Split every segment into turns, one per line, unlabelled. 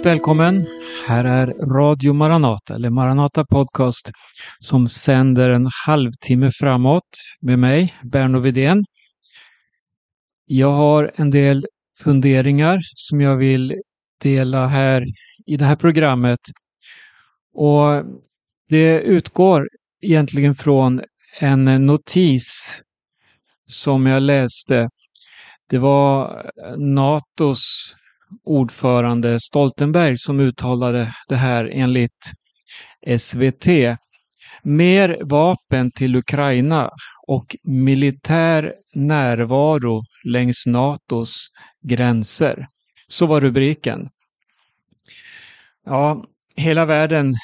Varmt välkommen! Här är Radio Maranata, eller Maranata Podcast, som sänder en halvtimme framåt med mig, Berno Widén. Jag har en del funderingar som jag vill dela här i det här programmet. Och det utgår egentligen från en notis som jag läste. Det var NATOs ordförande Stoltenberg som uttalade det här enligt SVT. Mer vapen till Ukraina och militär närvaro längs NATOs gränser. Så var rubriken. Ja, hela världen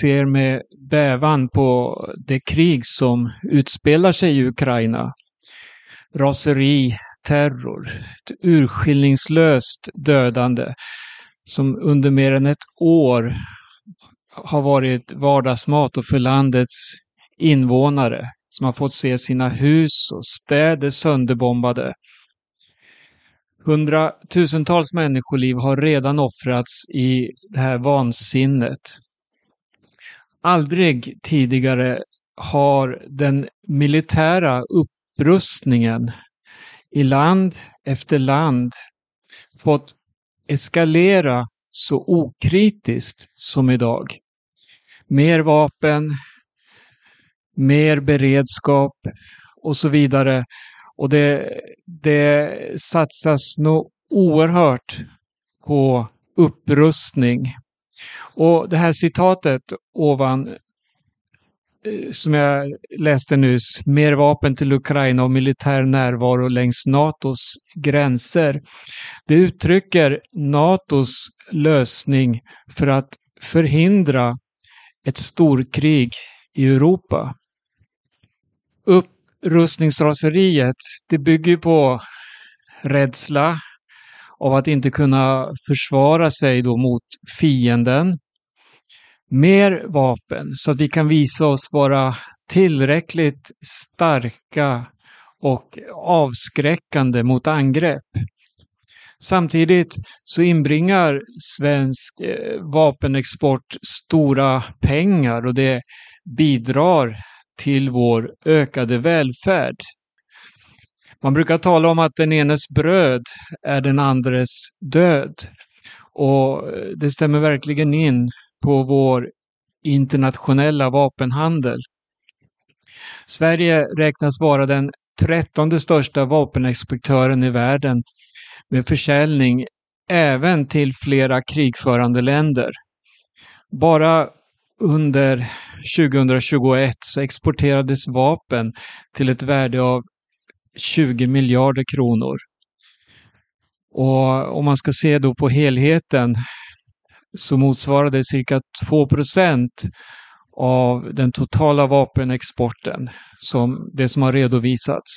ser med bävan på det krig som utspelar sig i Ukraina. Raseri, terror, ett urskillningslöst dödande som under mer än ett år har varit vardagsmat och för landets invånare som har fått se sina hus och städer sönderbombade. Hundratusentals människoliv har redan offrats i det här vansinnet. Aldrig tidigare har den militära upprustningen i land efter land fått eskalera så okritiskt som idag. Mer vapen, mer beredskap och så vidare. Och det, det satsas nog oerhört på upprustning. Och det här citatet ovan Eh, som jag läste nyss, mer vapen till Ukraina och militär närvaro längs NATOs gränser. Det uttrycker NATOs lösning för att förhindra ett storkrig i Europa. Upprustningsraseriet, det bygger på rädsla av att inte kunna försvara sig då mot fienden mer vapen så att vi kan visa oss vara tillräckligt starka och avskräckande mot angrepp. Samtidigt så inbringar svensk eh, vapenexport stora pengar och det bidrar till vår ökade välfärd. Man brukar tala om att den enes bröd är den andres död. Och eh, det stämmer verkligen in på vår internationella vapenhandel. Sverige räknas vara den trettonde största vapenexportören i världen med försäljning även till flera krigförande länder. Bara under 2021 så exporterades vapen till ett värde av 20 miljarder kronor. Och om man ska se då på helheten så motsvarade cirka 2% av den totala vapenexporten, som det som har redovisats.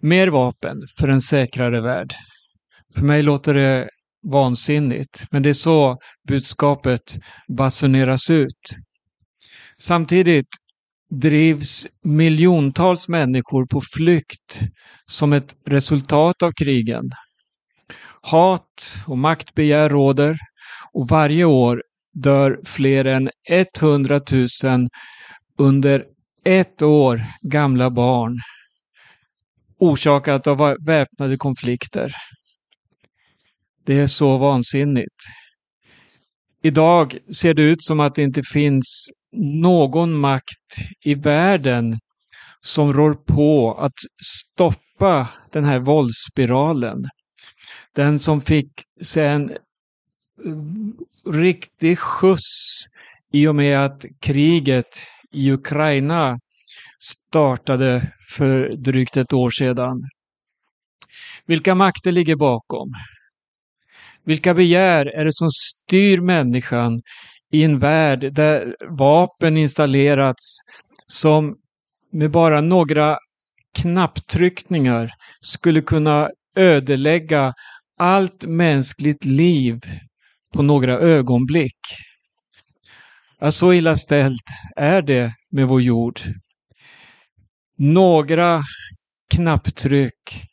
Mer vapen för en säkrare värld. För mig låter det vansinnigt, men det är så budskapet basuneras ut. Samtidigt drivs miljontals människor på flykt som ett resultat av krigen. Hat och maktbegär råder och varje år dör fler än 100 000 under ett år gamla barn orsakat av väpnade konflikter. Det är så vansinnigt. Idag ser det ut som att det inte finns någon makt i världen som rår på att stoppa den här våldsspiralen. Den som fick sig en eh, riktig skjuts i och med att kriget i Ukraina startade för drygt ett år sedan. Vilka makter ligger bakom? Vilka begär är det som styr människan i en värld där vapen installerats som med bara några knapptryckningar skulle kunna ödelägga allt mänskligt liv på några ögonblick. Ja, så illa ställt är det med vår jord. Några knapptryck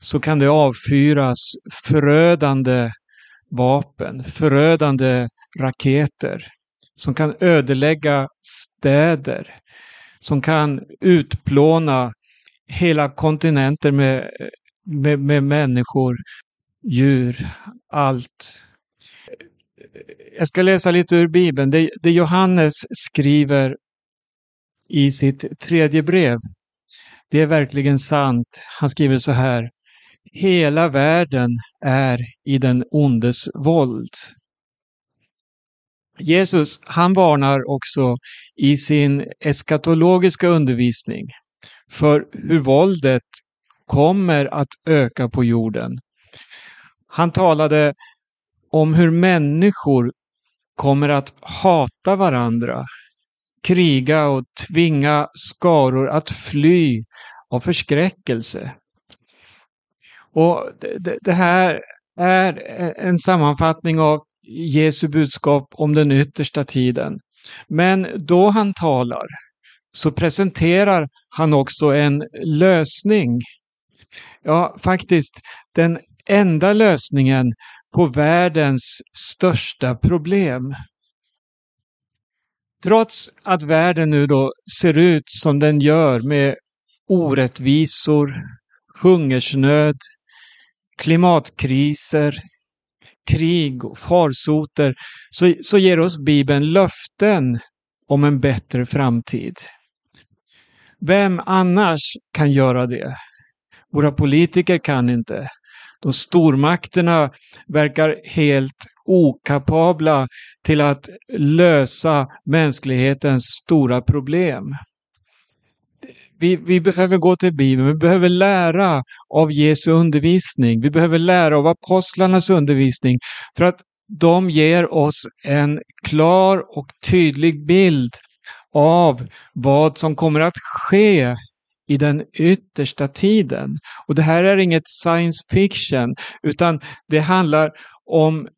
så kan det avfyras förödande vapen, förödande raketer som kan ödelägga städer, som kan utplåna hela kontinenter med, med, med människor, djur, allt. Jag ska läsa lite ur Bibeln. Det, det Johannes skriver i sitt tredje brev. Det är verkligen sant. Han skriver så här. Hela världen är i den ondes våld. Jesus, han varnar också i sin eskatologiska undervisning för hur våldet kommer att öka på jorden. Han talade om hur människor kommer att hata varandra, kriga och tvinga skaror att fly av förskräckelse. Och det, det här är en sammanfattning av Jesu budskap om den yttersta tiden. Men då han talar så presenterar han också en lösning. Ja, faktiskt den enda lösningen på världens största problem. Trots att världen nu då ser ut som den gör med orättvisor, hungersnöd, klimatkriser, krig och farsoter så, så ger oss Bibeln löften om en bättre framtid. Vem annars kan göra det? Våra politiker kan inte. De stormakterna verkar helt okapabla till att lösa mänsklighetens stora problem. Vi, vi, behöver gå till Bibeln, vi behöver lära av Jesu undervisning, vi behöver lära av apostlarnas undervisning för att de ger oss en klar och tydlig bild av vad som kommer att ske i den yttersta tiden. Och det här är inget science fiction, utan det handlar om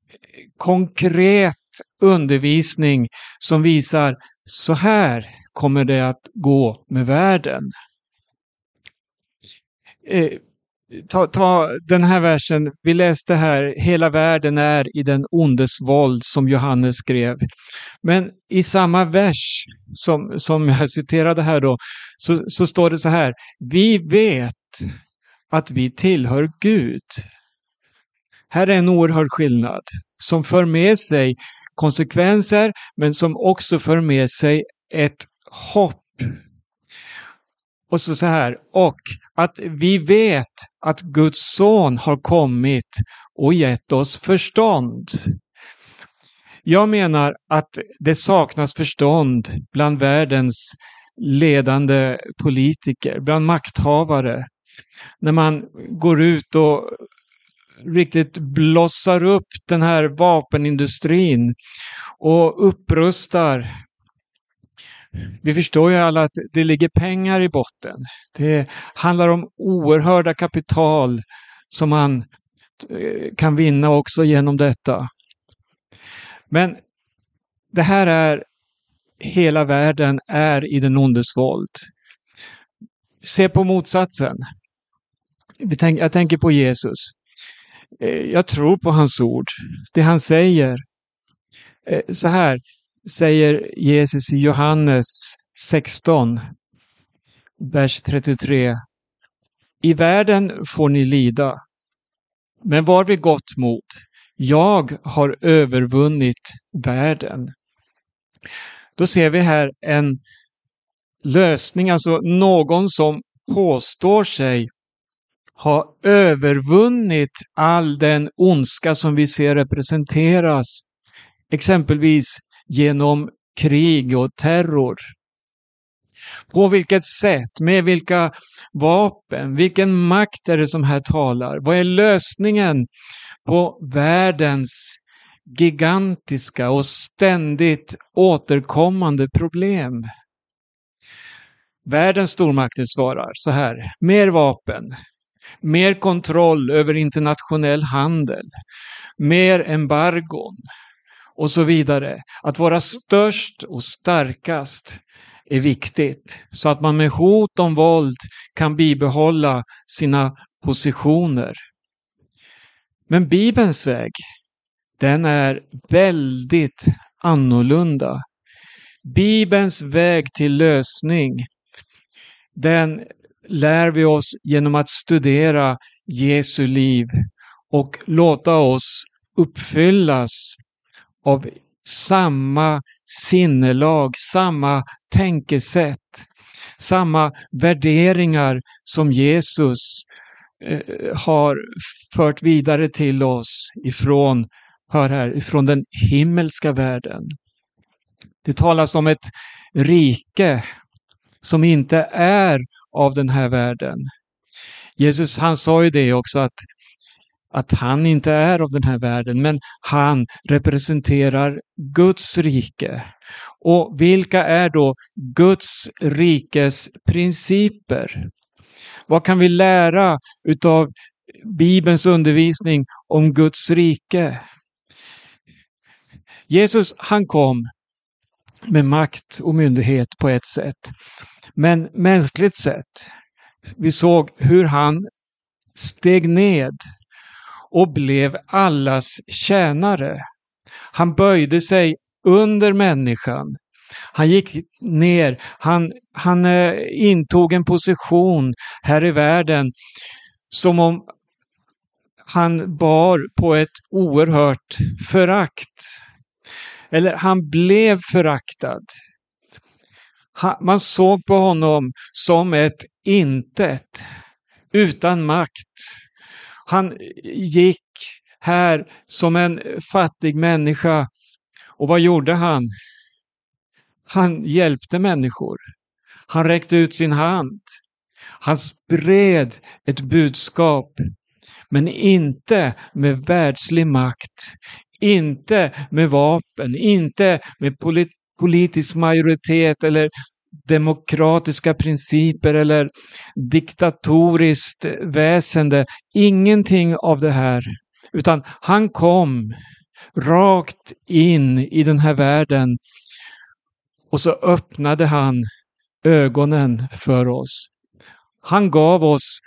konkret undervisning som visar så här kommer det att gå med världen. Eh, Ta, ta den här versen, vi läste här, hela världen är i den ondes våld som Johannes skrev. Men i samma vers som, som jag citerade här då, så, så står det så här, vi vet att vi tillhör Gud. Här är en oerhörd skillnad som för med sig konsekvenser men som också för med sig ett hopp. Och så, så här, och att vi vet att Guds son har kommit och gett oss förstånd. Jag menar att det saknas förstånd bland världens ledande politiker, bland makthavare. När man går ut och riktigt blossar upp den här vapenindustrin och upprustar vi förstår ju alla att det ligger pengar i botten. Det handlar om oerhörda kapital som man eh, kan vinna också genom detta. Men det här är hela världen är i den ondes våld. Se på motsatsen. Jag tänker på Jesus. Eh, jag tror på hans ord. Det han säger. Eh, så här, säger Jesus i Johannes 16, vers 33. I världen får ni lida, men var vid gott mod. Jag har övervunnit världen. Då ser vi här en lösning, alltså någon som påstår sig ha övervunnit all den ondska som vi ser representeras exempelvis genom krig och terror. På vilket sätt, med vilka vapen, vilken makt är det som här talar? Vad är lösningen på världens gigantiska och ständigt återkommande problem? Världens stormakter svarar så här, mer vapen, mer kontroll över internationell handel, mer embargon, och så vidare. Att vara störst och starkast är viktigt så att man med hot om våld kan bibehålla sina positioner. Men Bibelns väg, den är väldigt annorlunda. Bibelns väg till lösning, den lär vi oss genom att studera Jesu liv och låta oss uppfyllas av samma sinnelag, samma tänkesätt, samma värderingar som Jesus eh, har fört vidare till oss ifrån, hör här, ifrån den himmelska världen. Det talas om ett rike som inte är av den här världen. Jesus han sa ju det också att, att han inte är av den här världen, men han representerar Guds rike. Och vilka är då Guds rikes principer? Vad kan vi lära utav Bibelns undervisning om Guds rike? Jesus han kom med makt och myndighet på ett sätt. Men mänskligt sett, vi såg hur han steg ned och blev allas tjänare. Han böjde sig under människan. Han gick ner, han, han eh, intog en position här i världen som om han bar på ett oerhört förakt. Eller han blev föraktad. Man såg på honom som ett intet, utan makt. Han gick här som en fattig människa. Och vad gjorde han? Han hjälpte människor. Han räckte ut sin hand. Han spred ett budskap, men inte med världslig makt, inte med vapen, inte med polit politisk majoritet eller demokratiska principer eller diktatoriskt väsende. Ingenting av det här. Utan han kom rakt in i den här världen och så öppnade han ögonen för oss. Han gav oss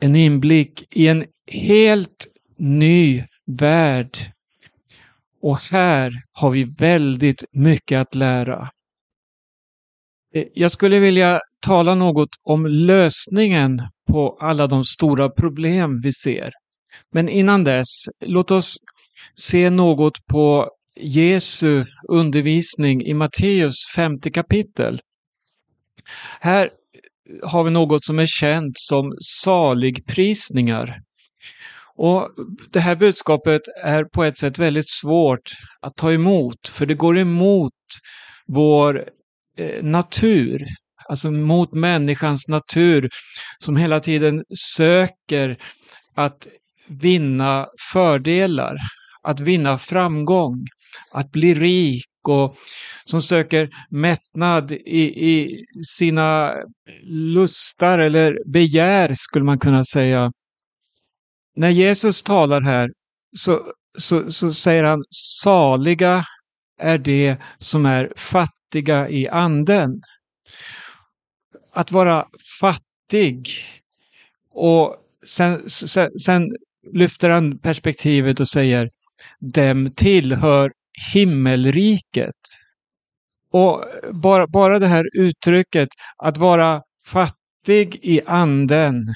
en inblick i en helt ny värld och här har vi väldigt mycket att lära. Eh, jag skulle vilja tala något om lösningen på alla de stora problem vi ser. Men innan dess, låt oss se något på Jesu undervisning i Matteus femte kapitel. Här har vi något som är känt som saligprisningar. Och Det här budskapet är på ett sätt väldigt svårt att ta emot, för det går emot vår Eh, natur, alltså mot människans natur som hela tiden söker att vinna fördelar, att vinna framgång, att bli rik och som söker mättnad i, i sina lustar eller begär skulle man kunna säga. När Jesus talar här så, så, så säger han saliga är det som är fattiga i anden. Att vara fattig och sen, sen, sen lyfter han perspektivet och säger dem tillhör himmelriket. Och bara, bara det här uttrycket att vara fattig i anden.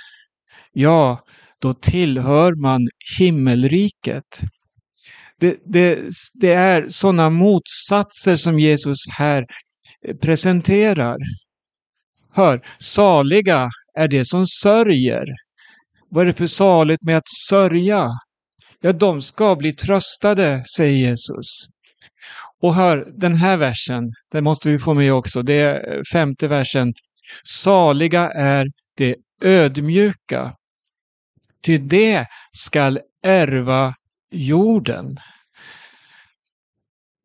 Ja, då tillhör man himmelriket. Det, det, det är sådana motsatser som Jesus här eh, presenterar. Hör, saliga är det som sörjer. Vad är det för saligt med att sörja? Ja, de ska bli tröstade, säger Jesus. Och hör, den här versen, den måste vi få med också. Det är eh, femte versen. Saliga är det ödmjuka, Ty det skall ärva jorden.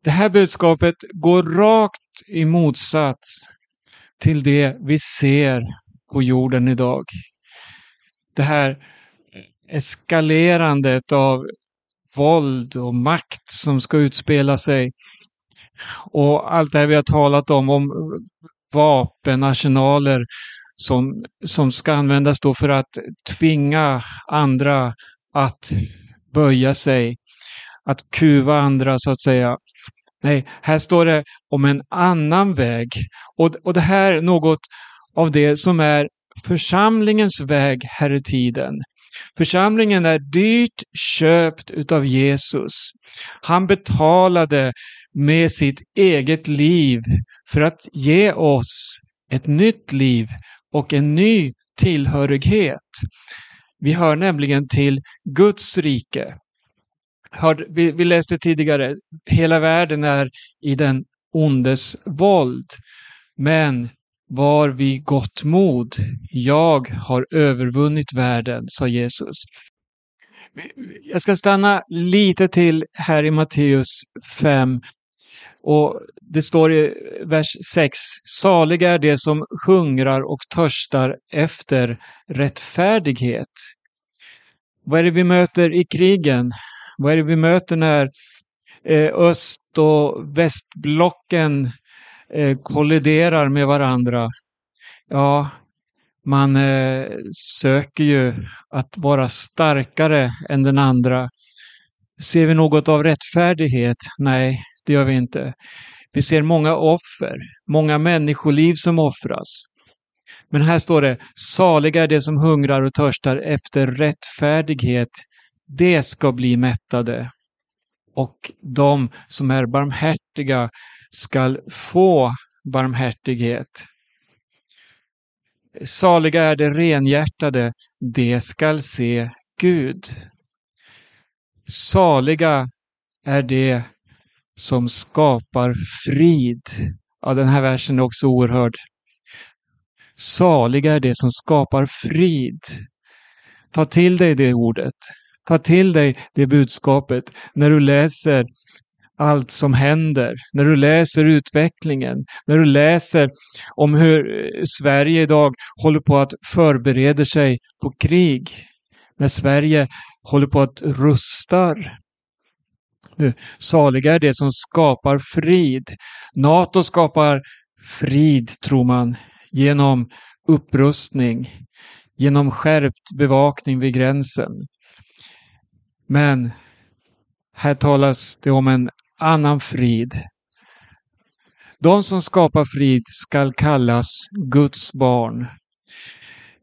Det här budskapet går rakt i motsats till det vi ser på jorden idag. Det här eskalerandet av våld och makt som ska utspela sig. Och allt det här vi har talat om, om vapenarsenaler som, som ska användas då för att tvinga andra att böja sig. att kuva andra så att säga. Nej, här står det om en annan väg. Och, och det här är något av det som är församlingens väg här i tiden. Församlingen är dyrt köpt utav Jesus. Han betalade med sitt eget liv för att ge oss ett nytt liv och en ny tillhörighet. Vi hör nämligen till Guds rike. Vi läste tidigare, hela världen är i den ondes våld. Men var vi gott mod. Jag har övervunnit världen, sa Jesus. Jag ska stanna lite till här i Matteus 5. Och Det står i vers 6. Saliga är de som hungrar och törstar efter rättfärdighet. Vad är det vi möter i krigen? Vad är det vi möter när eh, öst och västblocken eh, kolliderar med varandra? Ja, man eh, söker ju att vara starkare än den andra. Ser vi något av rättfärdighet? Nej, det gör vi inte. Vi ser många offer, många människoliv som offras. Men här står det, saliga är de som hungrar och törstar efter rättfärdighet. Det ska bli mättade. Och de som är barmhärtiga skall få barmhärtighet. Saliga är de renhjärtade, de skall se Gud. Saliga är de som skapar frid. Ja, den här versen är också oerhörd. Saliga är det som skapar frid. Ta till dig det ordet. Ta till dig det budskapet när du läser allt som händer, när du läser utvecklingen, när du läser om hur Sverige idag håller på att förbereda sig på krig, när Sverige håller på att rustar. Nu, saliga är det som skapar frid. Nato skapar frid, tror man, genom upprustning, genom skärpt bevakning vid gränsen. Men här talas det om en annan frid. De som skapar frid skall kallas Guds barn.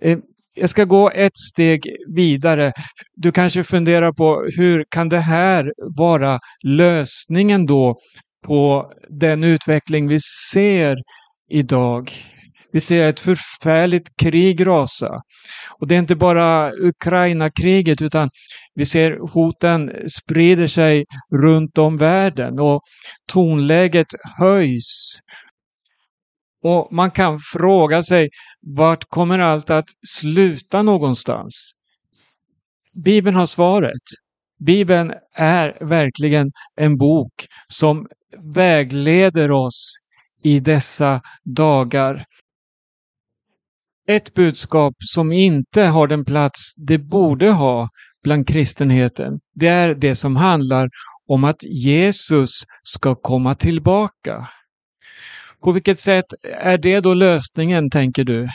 Eh, jag ska gå ett steg vidare. Du kanske funderar på hur kan det här vara lösningen då på den utveckling vi ser idag? Vi ser ett förfärligt krig rasa. Och det är inte bara Ukraina-kriget utan vi ser hoten sprider sig runt om världen och tonläget höjs. Och man kan fråga sig vart kommer allt att sluta någonstans? Bibeln har svaret. Bibeln är verkligen en bok som vägleder oss i dessa dagar. Ett budskap som inte har den plats det borde ha bland kristenheten, det är det som handlar om att Jesus ska komma tillbaka. På vilket sätt är det då lösningen, tänker du?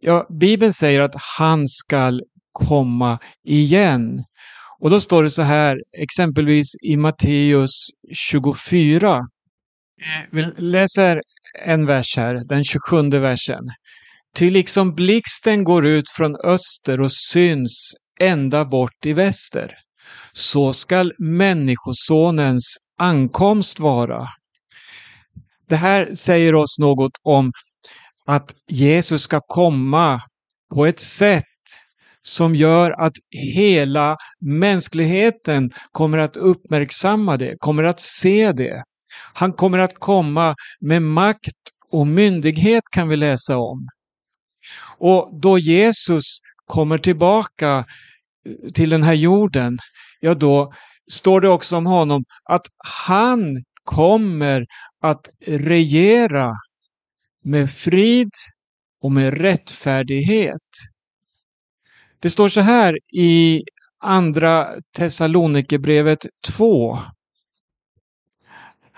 Ja, Bibeln säger att han skall komma igen. Och då står det så här, exempelvis i Matteus 24. Eh, vi läser en vers här, den 27 versen. Ty liksom blixten går ut från öster och syns ända bort i väster, så skall Människosonens ankomst vara. Det här säger oss något om att Jesus ska komma på ett sätt som gör att hela mänskligheten kommer att uppmärksamma det, kommer att se det. Han kommer att komma med makt och myndighet kan vi läsa om. Och då Jesus kommer tillbaka eh, till den här jorden, ja då står det också om honom att han kommer att regera med frid och med rättfärdighet. Det står så här i Andra Thessalonikerbrevet 2.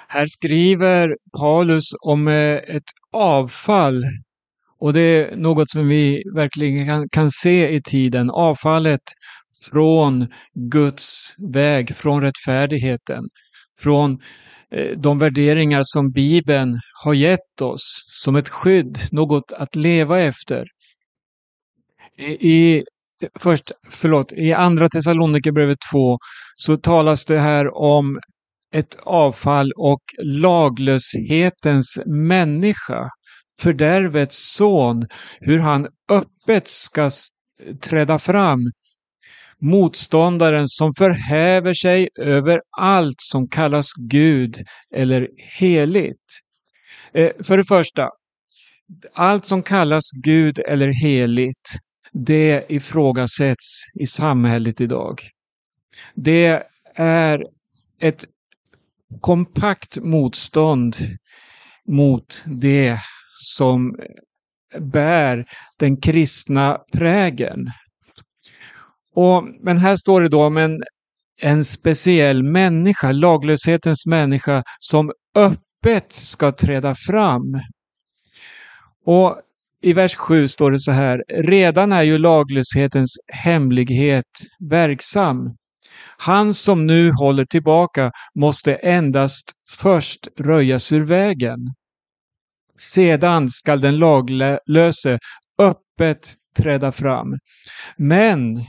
Här skriver Paulus om eh, ett avfall och det är något som vi verkligen kan, kan se i tiden. Avfallet från Guds väg, från rättfärdigheten, från Eh, de värderingar som Bibeln har gett oss som ett skydd, något att leva efter. I, först, förlåt, i andra Thessalonikerbrevet 2 så talas det här om ett avfall och laglöshetens människa, fördärvets son, hur han öppet ska träda fram. Motståndaren som förhäver sig över allt som kallas Gud eller heligt. Eh, för det första, allt som kallas Gud eller heligt, det ifrågasätts i samhället idag. Det är ett kompakt motstånd mot det som bär den kristna prägen. Och, men här står det då om en, en speciell människa, laglöshetens människa, som öppet ska träda fram. Och i vers 7 står det så här, redan är ju laglöshetens hemlighet verksam. Han som nu håller tillbaka måste endast först röjas ur vägen. Sedan skall den laglöse öppet träda fram. Men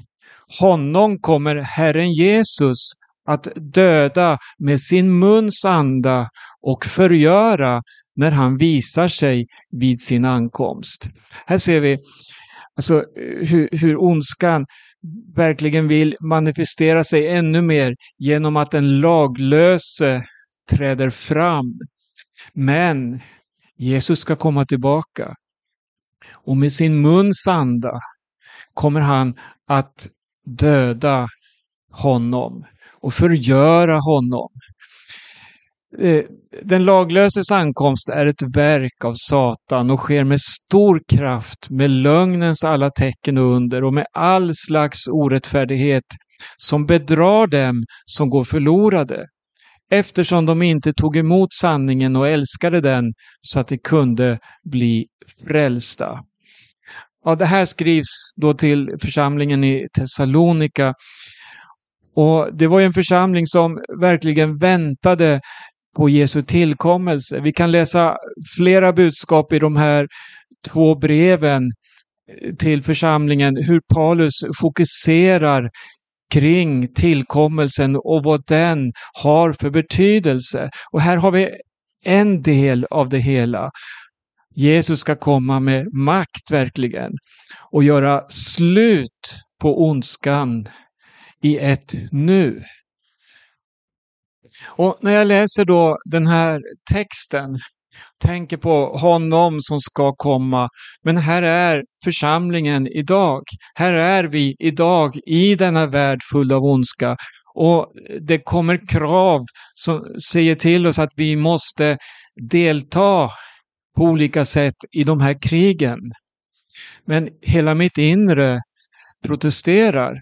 honom kommer Herren Jesus att döda med sin muns anda och förgöra när han visar sig vid sin ankomst. Här ser vi alltså, hur, hur ondskan verkligen vill manifestera sig ännu mer genom att den laglöse träder fram. Men Jesus ska komma tillbaka. Och med sin muns anda kommer han att döda honom och förgöra honom. Eh, den laglöses ankomst är ett verk av Satan och sker med stor kraft, med lögnens alla tecken och under och med all slags orättfärdighet som bedrar dem som går förlorade, eftersom de inte tog emot sanningen och älskade den så att de kunde bli frälsta. Ja, det här skrivs då till församlingen i Thessalonika och det var en församling som verkligen väntade på Jesu tillkommelse. Vi kan läsa flera budskap i de här två breven till församlingen, hur Paulus fokuserar kring tillkommelsen och vad den har för betydelse. Och här har vi en del av det hela. Jesus ska komma med makt verkligen och göra slut på ondskan i ett nu. Och när jag läser då den här texten, tänker på honom som ska komma, men här är församlingen idag. Här är vi idag i denna värld full av ondska. Och det kommer krav som säger till oss att vi måste delta på olika sätt i de här krigen. Men hela mitt inre protesterar.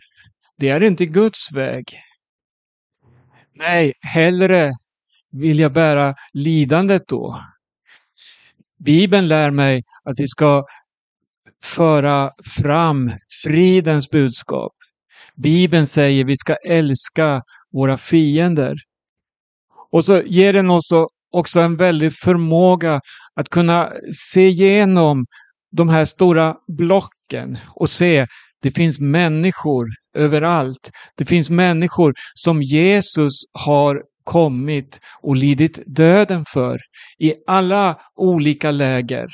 Det är inte Guds väg. Nej, hellre vill jag bära lidandet då. Bibeln lär mig att vi ska föra fram fridens budskap. Bibeln säger vi ska älska våra fiender. Och så ger den oss också en väldig förmåga att kunna se igenom de här stora blocken och se det finns människor överallt. Det finns människor som Jesus har kommit och lidit döden för i alla olika läger.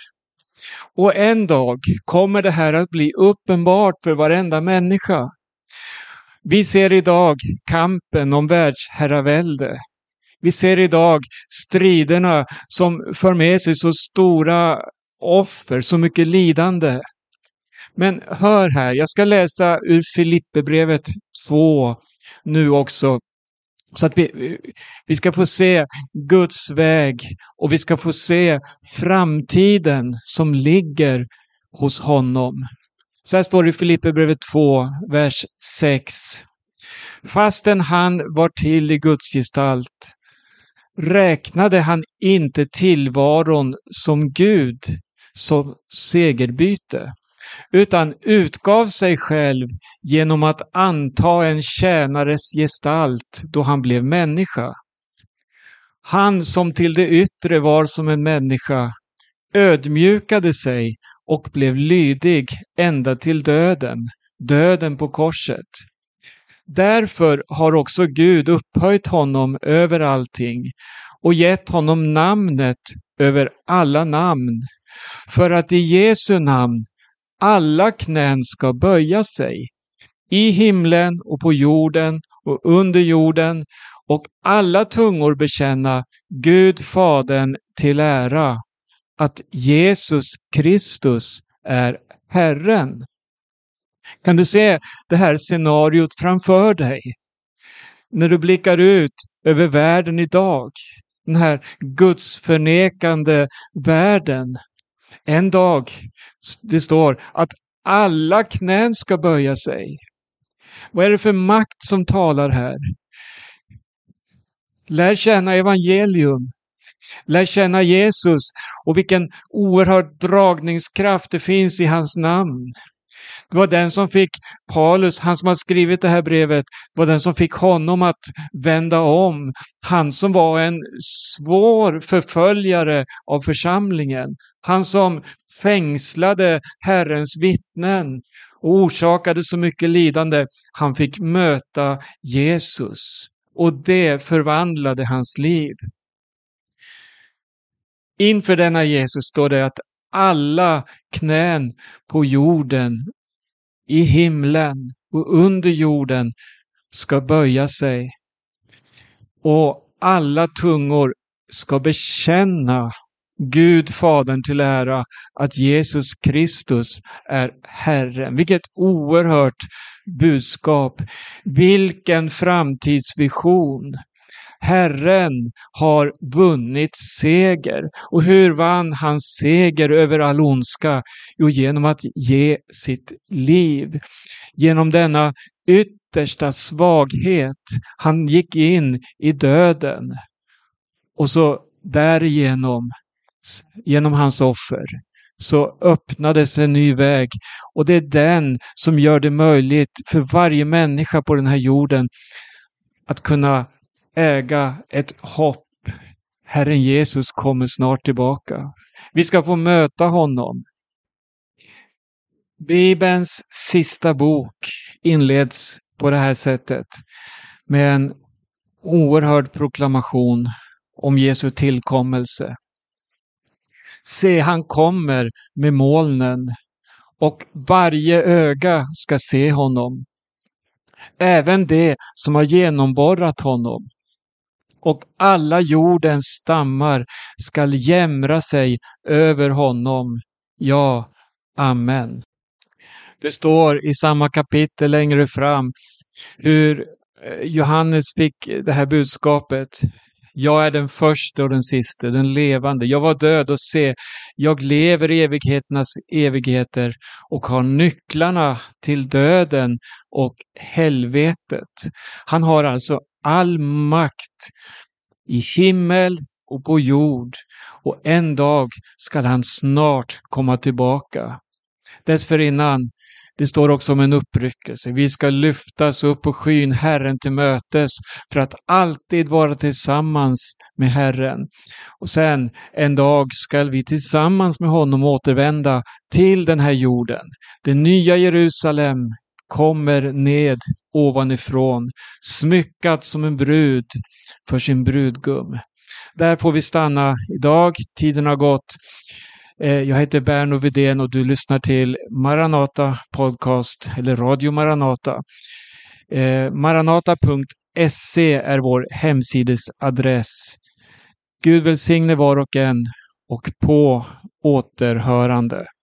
Och en dag kommer det här att bli uppenbart för varenda människa. Vi ser idag kampen om världsherravälde. Vi ser idag striderna som för med sig så stora offer, så mycket lidande. Men hör här, jag ska läsa ur Filipperbrevet 2 nu också. Så att vi, vi ska få se Guds väg och vi ska få se framtiden som ligger hos honom. Så här står det i Filipperbrevet 2, vers 6. Fastän han var till i Guds gestalt räknade han inte tillvaron som Gud som segerbyte utan utgav sig själv genom att anta en tjänares gestalt då han blev människa. Han som till det yttre var som en människa ödmjukade sig och blev lydig ända till döden, döden på korset. Därför har också Gud upphöjt honom över allting och gett honom namnet över alla namn, för att i Jesu namn alla knän ska böja sig, i himlen och på jorden och under jorden och alla tungor bekänna Gud Fadern till ära, att Jesus Kristus är Herren. Kan du se det här scenariot framför dig? När du blickar ut över världen idag, den här gudsförnekande världen. En dag, det står att alla knän ska böja sig. Vad är det för makt som talar här? Lär känna evangelium. Lär känna Jesus och vilken oerhörd dragningskraft det finns i hans namn. Det var den som fick Paulus, han som har skrivit det här brevet, det var den som fick honom att vända om. Han som var en svår förföljare av församlingen. Han som fängslade Herrens vittnen och orsakade så mycket lidande. Han fick möta Jesus och det förvandlade hans liv. Inför denna Jesus står det att alla knän på jorden, i himlen och under jorden ska böja sig. Och alla tungor ska bekänna Gud Fadern till ära att Jesus Kristus är Herren. Vilket oerhört budskap. Vilken framtidsvision. Herren har vunnit seger. Och hur vann han seger över all ondska? Jo, genom att ge sitt liv. Genom denna yttersta svaghet. Han gick in i döden. Och så därigenom, genom hans offer, så öppnades en ny väg. Och det är den som gör det möjligt för varje människa på den här jorden att kunna äga ett hopp. Herren Jesus kommer snart tillbaka. Vi ska få möta honom. Bibelns sista bok inleds på det här sättet med en oerhörd proklamation om Jesu tillkommelse. Se, han kommer med molnen och varje öga ska se honom. Även det som har genomborrat honom och alla jordens stammar skall jämra sig över honom. Ja, amen. Det står i samma kapitel längre fram hur eh, Johannes fick det här budskapet. Jag är den första och den siste, den levande. Jag var död och se, jag lever i evigheternas evigheter och har nycklarna till döden och helvetet. Han har alltså all makt i himmel och på jord och en dag skall han snart komma tillbaka. Dessförinnan, det står också om en uppryckelse. Vi ska lyftas upp på skyn Herren till mötes för att alltid vara tillsammans med Herren. Och sen en dag skall vi tillsammans med honom återvända till den här jorden. Det nya Jerusalem kommer ned ovanifrån, smyckad som en brud för sin brudgum. Där får vi stanna idag. Tiden har gått. Eh, jag heter Berno Vidén och du lyssnar till Maranata Podcast, eller Radio Maranata. Eh, Maranata.se är vår hemsidesadress. Gud välsigne var och en och på återhörande.